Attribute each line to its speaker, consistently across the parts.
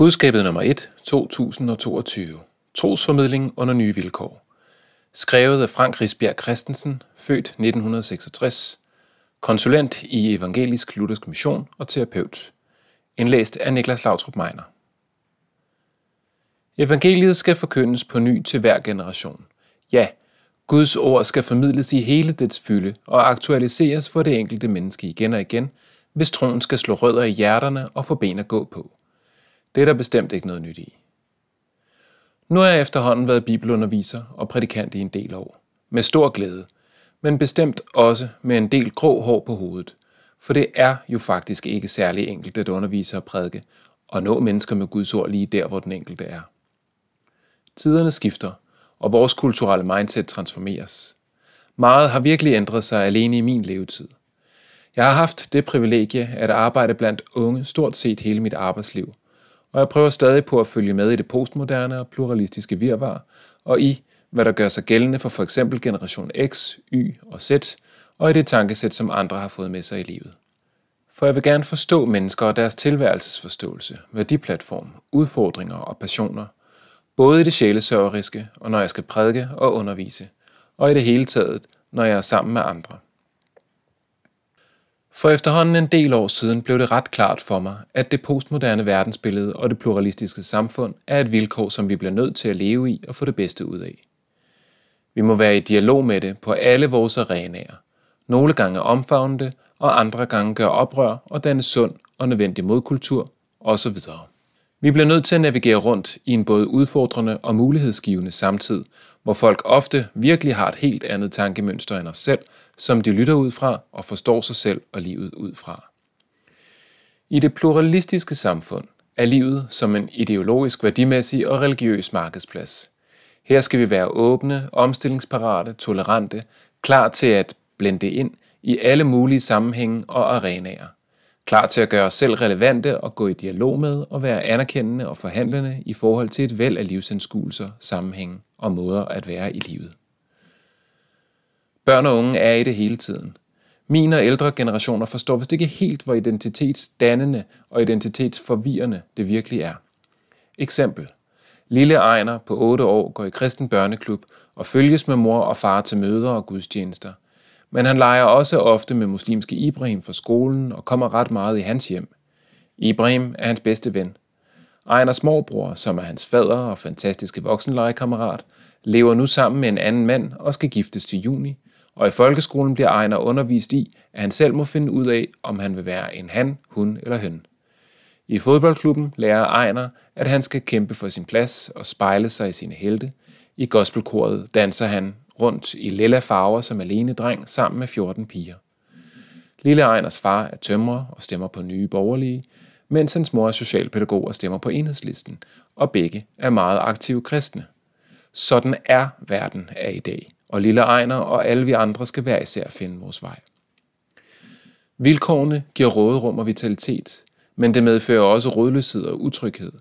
Speaker 1: Budskabet nummer 1, 2022. Trosformidling under nye vilkår. Skrevet af Frank Risbjerg Christensen, født 1966. Konsulent i Evangelisk Luthersk Mission og terapeut. Indlæst af Niklas Lautrup Meiner. Evangeliet skal forkyndes på ny til hver generation. Ja, Guds ord skal formidles i hele dets fylde og aktualiseres for det enkelte menneske igen og igen, hvis troen skal slå rødder i hjerterne og få ben at gå på. Det er der bestemt ikke noget nyt i. Nu har jeg efterhånden været bibelunderviser og prædikant i en del år. Med stor glæde, men bestemt også med en del grå hår på hovedet. For det er jo faktisk ikke særlig enkelt at undervise og prædike, og nå mennesker med Guds ord lige der, hvor den enkelte er. Tiderne skifter, og vores kulturelle mindset transformeres. Meget har virkelig ændret sig alene i min levetid. Jeg har haft det privilegie at arbejde blandt unge stort set hele mit arbejdsliv, og jeg prøver stadig på at følge med i det postmoderne og pluralistiske virvar, og i, hvad der gør sig gældende for f.eks. generation X, Y og Z, og i det tankesæt, som andre har fået med sig i livet. For jeg vil gerne forstå mennesker og deres tilværelsesforståelse, værdiplatform, udfordringer og passioner, både i det sjælesørgeriske og når jeg skal prædike og undervise, og i det hele taget, når jeg er sammen med andre. For efterhånden en del år siden blev det ret klart for mig, at det postmoderne verdensbillede og det pluralistiske samfund er et vilkår, som vi bliver nødt til at leve i og få det bedste ud af. Vi må være i dialog med det på alle vores arenaer. Nogle gange omfavne det, og andre gange gøre oprør og danne sund og nødvendig modkultur osv. Vi bliver nødt til at navigere rundt i en både udfordrende og mulighedsgivende samtid, hvor folk ofte virkelig har et helt andet tankemønster end os selv, som de lytter ud fra og forstår sig selv og livet ud fra. I det pluralistiske samfund er livet som en ideologisk, værdimæssig og religiøs markedsplads. Her skal vi være åbne, omstillingsparate, tolerante, klar til at blende ind i alle mulige sammenhænge og arenaer. Klar til at gøre os selv relevante og gå i dialog med og være anerkendende og forhandlende i forhold til et væld af livsanskuelser, sammenhænge og måder at være i livet. Børn og unge er i det hele tiden. Mine og ældre generationer forstår vist ikke helt, hvor identitetsdannende og identitetsforvirrende det virkelig er. Eksempel. Lille Ejner på 8 år går i kristen børneklub og følges med mor og far til møder og gudstjenester. Men han leger også ofte med muslimske Ibrahim fra skolen og kommer ret meget i hans hjem. Ibrahim er hans bedste ven. Ejners morbror, som er hans fader og fantastiske voksenlegekammerat, lever nu sammen med en anden mand og skal giftes til juni – og i folkeskolen bliver Ejner undervist i, at han selv må finde ud af, om han vil være en han, hun eller høn. I fodboldklubben lærer Ejner, at han skal kæmpe for sin plads og spejle sig i sine helte. I gospelkoret danser han rundt i lilla farver som alene dreng sammen med 14 piger. Lille Ejners far er tømrer og stemmer på nye borgerlige, mens hans mor er socialpædagog og stemmer på enhedslisten, og begge er meget aktive kristne. Sådan er verden af i dag og lille Ejner og alle vi andre skal hver især finde vores vej. Vilkårene giver råderum og vitalitet, men det medfører også rådløshed og utryghed.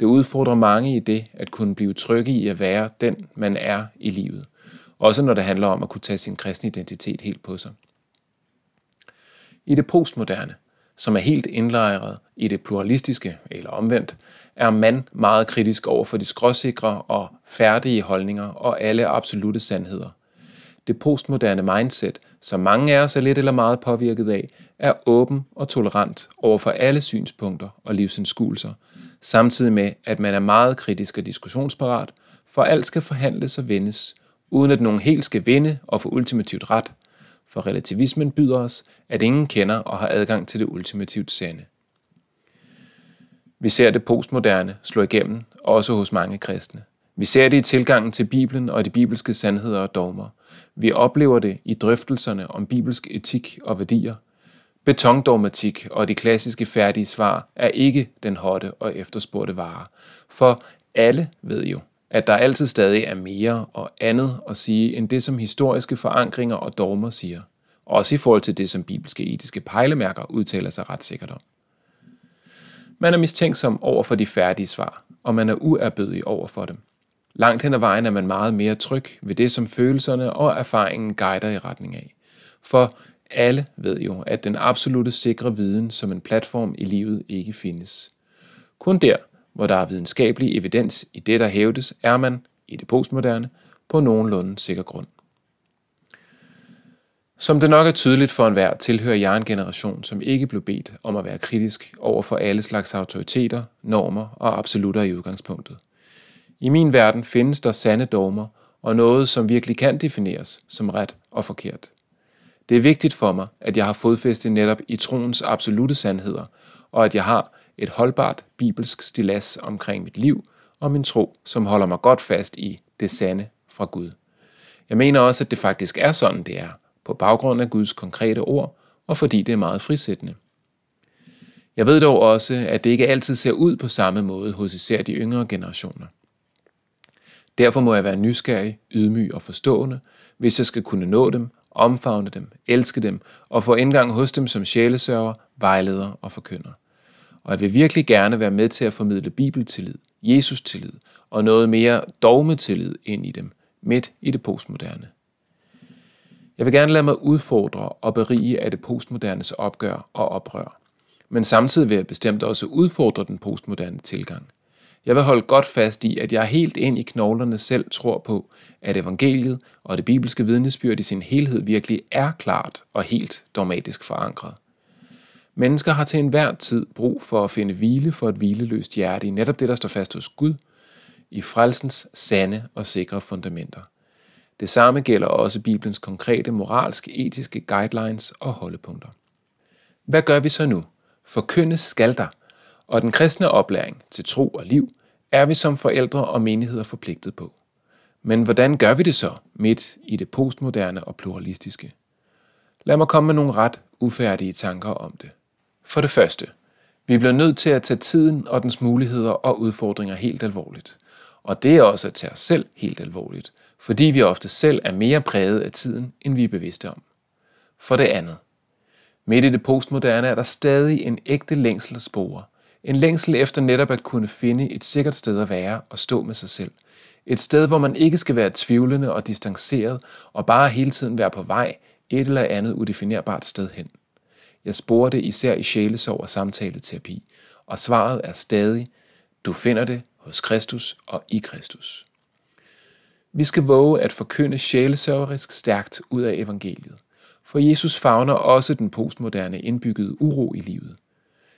Speaker 1: Det udfordrer mange i det at kunne blive trygge i at være den, man er i livet. Også når det handler om at kunne tage sin kristne identitet helt på sig. I det postmoderne, som er helt indlejret i det pluralistiske eller omvendt, er man meget kritisk over for de skråsikre og færdige holdninger og alle absolute sandheder. Det postmoderne mindset, som mange af os er lidt eller meget påvirket af, er åben og tolerant over for alle synspunkter og livsindskuelser, samtidig med, at man er meget kritisk og diskussionsparat, for alt skal forhandles og vendes, uden at nogen helt skal vinde og få ultimativt ret, for relativismen byder os, at ingen kender og har adgang til det ultimativt sande. Vi ser det postmoderne slå igennem, også hos mange kristne. Vi ser det i tilgangen til Bibelen og de bibelske sandheder og dogmer. Vi oplever det i drøftelserne om bibelsk etik og værdier. Betondogmatik og de klassiske færdige svar er ikke den hotte og efterspurgte vare. For alle ved jo, at der altid stadig er mere og andet at sige, end det som historiske forankringer og dogmer siger. Også i forhold til det, som bibelske etiske pejlemærker udtaler sig ret sikkert om. Man er mistænksom over for de færdige svar, og man er uerbødig over for dem. Langt hen ad vejen er man meget mere tryg ved det, som følelserne og erfaringen guider i retning af. For alle ved jo, at den absolute sikre viden som en platform i livet ikke findes. Kun der, hvor der er videnskabelig evidens i det, der hævdes, er man, i det postmoderne, på nogenlunde sikker grund. Som det nok er tydeligt for enhver, tilhører jeg en generation, som ikke blev bedt om at være kritisk over for alle slags autoriteter, normer og absolutter i udgangspunktet. I min verden findes der sande dogmer og noget, som virkelig kan defineres som ret og forkert. Det er vigtigt for mig, at jeg har fodfæste netop i troens absolute sandheder, og at jeg har et holdbart bibelsk stilas omkring mit liv og min tro, som holder mig godt fast i det sande fra Gud. Jeg mener også, at det faktisk er sådan, det er, på baggrund af Guds konkrete ord, og fordi det er meget frisættende. Jeg ved dog også, at det ikke altid ser ud på samme måde hos især de yngre generationer. Derfor må jeg være nysgerrig, ydmyg og forstående, hvis jeg skal kunne nå dem, omfavne dem, elske dem og få indgang hos dem som sjælesørger, vejleder og forkynder. Og jeg vil virkelig gerne være med til at formidle bibeltillid, Jesus-tillid og noget mere dogmetillid ind i dem, midt i det postmoderne. Jeg vil gerne lade mig udfordre og berige af det postmodernes opgør og oprør. Men samtidig vil jeg bestemt også udfordre den postmoderne tilgang. Jeg vil holde godt fast i, at jeg helt ind i knoglerne selv tror på, at evangeliet og det bibelske vidnesbyrd i sin helhed virkelig er klart og helt dogmatisk forankret. Mennesker har til enhver tid brug for at finde hvile for et hvileløst hjerte i netop det, der står fast hos Gud, i frelsens sande og sikre fundamenter. Det samme gælder også Bibelens konkrete moralske, etiske guidelines og holdepunkter. Hvad gør vi så nu? Forkyndes skal der, og den kristne oplæring til tro og liv er vi som forældre og menigheder forpligtet på. Men hvordan gør vi det så midt i det postmoderne og pluralistiske? Lad mig komme med nogle ret ufærdige tanker om det. For det første, vi bliver nødt til at tage tiden og dens muligheder og udfordringer helt alvorligt. Og det er også at tage os selv helt alvorligt, fordi vi ofte selv er mere præget af tiden, end vi er bevidste om. For det andet, midt i det postmoderne er der stadig en ægte længsel at spore. En længsel efter netop at kunne finde et sikkert sted at være og stå med sig selv. Et sted, hvor man ikke skal være tvivlende og distanceret og bare hele tiden være på vej et eller andet udefinerbart sted hen. Jeg spurgte især i sjælesorg og samtaleterapi, og svaret er stadig, du finder det hos Kristus og i Kristus. Vi skal våge at forkynde sjælesørgerisk stærkt ud af evangeliet, for Jesus favner også den postmoderne indbyggede uro i livet.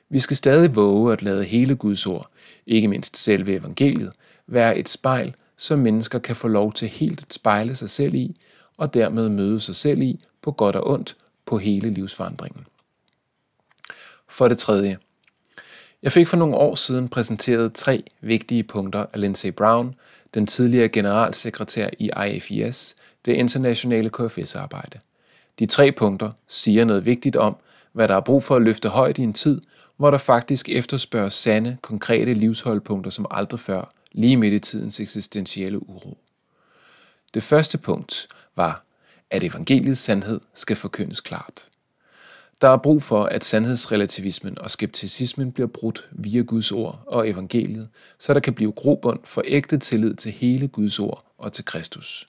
Speaker 1: Vi skal stadig våge at lade hele Guds ord, ikke mindst selve evangeliet, være et spejl, som mennesker kan få lov til helt at spejle sig selv i, og dermed møde sig selv i på godt og ondt på hele livsforandringen. For det tredje. Jeg fik for nogle år siden præsenteret tre vigtige punkter af Lindsay Brown, den tidligere generalsekretær i IFES, det internationale KFS-arbejde. De tre punkter siger noget vigtigt om, hvad der er brug for at løfte højt i en tid, hvor der faktisk efterspørges sande, konkrete livsholdpunkter som aldrig før, lige midt i tidens eksistentielle uro. Det første punkt var, at evangeliets sandhed skal forkyndes klart. Der er brug for, at sandhedsrelativismen og skepticismen bliver brudt via Guds ord og evangeliet, så der kan blive grobund for ægte tillid til hele Guds ord og til Kristus.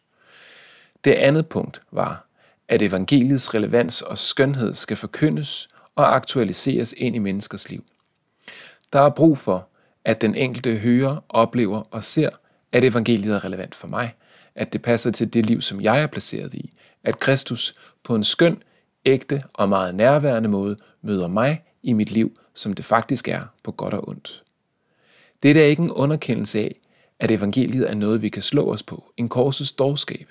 Speaker 1: Det andet punkt var, at evangeliets relevans og skønhed skal forkyndes og aktualiseres ind i menneskers liv. Der er brug for, at den enkelte hører, oplever og ser, at evangeliet er relevant for mig, at det passer til det liv, som jeg er placeret i, at Kristus på en skøn, ægte og meget nærværende måde møder mig i mit liv, som det faktisk er på godt og ondt. Det er ikke en underkendelse af, at evangeliet er noget, vi kan slå os på, en korsets dårskab.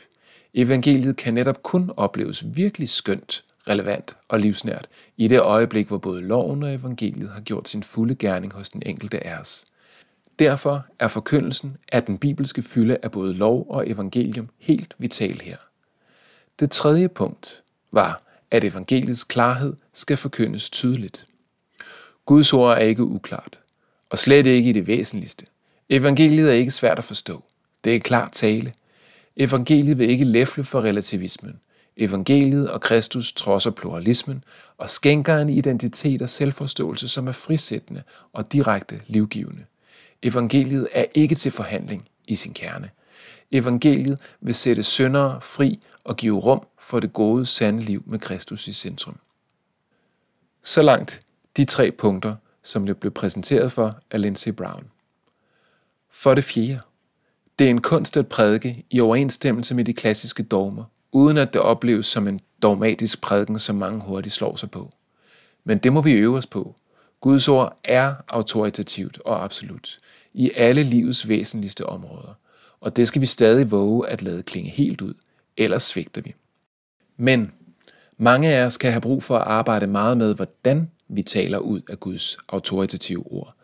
Speaker 1: Evangeliet kan netop kun opleves virkelig skønt, relevant og livsnært i det øjeblik, hvor både loven og evangeliet har gjort sin fulde gerning hos den enkelte af os. Derfor er forkyndelsen af den bibelske fylde af både lov og evangelium helt vital her. Det tredje punkt var, at evangeliets klarhed skal forkyndes tydeligt. Guds ord er ikke uklart, og slet ikke i det væsentligste. Evangeliet er ikke svært at forstå. Det er klart tale. Evangeliet vil ikke læfle for relativismen. Evangeliet og Kristus trodser pluralismen og skænker en identitet og selvforståelse, som er frisættende og direkte livgivende. Evangeliet er ikke til forhandling i sin kerne. Evangeliet vil sætte syndere fri og give rum for det gode, sande liv med Kristus i centrum. Så langt de tre punkter, som det blev præsenteret for af Lindsay Brown. For det fjerde. Det er en kunst at prædike i overensstemmelse med de klassiske dogmer, uden at det opleves som en dogmatisk prædiken, som mange hurtigt slår sig på. Men det må vi øve os på. Guds ord er autoritativt og absolut i alle livets væsentligste områder, og det skal vi stadig våge at lade klinge helt ud, ellers svigter vi. Men mange af os kan have brug for at arbejde meget med, hvordan vi taler ud af Guds autoritative ord.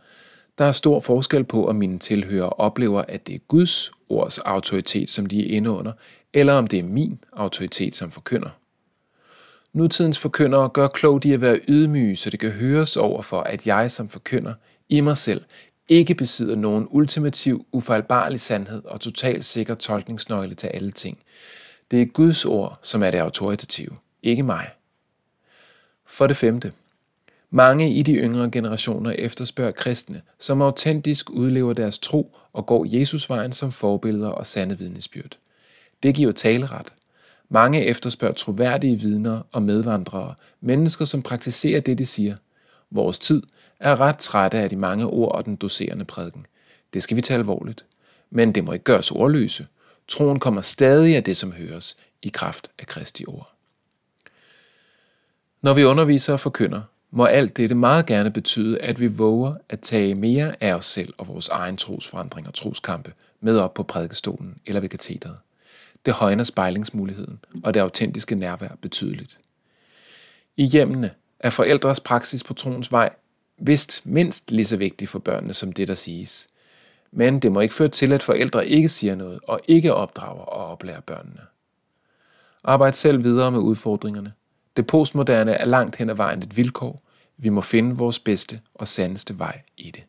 Speaker 1: Der er stor forskel på, om mine tilhører oplever, at det er Guds ords autoritet, som de er inde under, eller om det er min autoritet som forkynder. Nutidens forkyndere gør klogt i at være ydmyge, så det kan høres over for, at jeg som forkynder i mig selv ikke besidder nogen ultimativ, ufejlbarlig sandhed og totalt sikker tolkningsnøgle til alle ting. Det er Guds ord, som er det autoritative, ikke mig. For det femte. Mange i de yngre generationer efterspørger kristne, som autentisk udlever deres tro og går Jesusvejen som forbilleder og sande vidnesbyrd. Det giver taleret. Mange efterspørger troværdige vidner og medvandrere, mennesker, som praktiserer det, de siger. Vores tid er ret trætte af de mange ord og den doserende prædiken. Det skal vi tage alvorligt. Men det må ikke gøres ordløse. Troen kommer stadig af det, som høres, i kraft af Kristi ord. Når vi underviser og forkynder, må alt dette meget gerne betyde, at vi våger at tage mere af os selv og vores egen trosforandring og troskampe med op på prædikestolen eller ved katedret. Det højner spejlingsmuligheden og det autentiske nærvær betydeligt. I hjemmene er forældres praksis på troens vej vist mindst lige så vigtigt for børnene som det, der siges. Men det må ikke føre til, at forældre ikke siger noget og ikke opdrager og oplærer børnene. Arbejd selv videre med udfordringerne. Det postmoderne er langt hen ad vejen et vilkår. Vi må finde vores bedste og sandeste vej i det.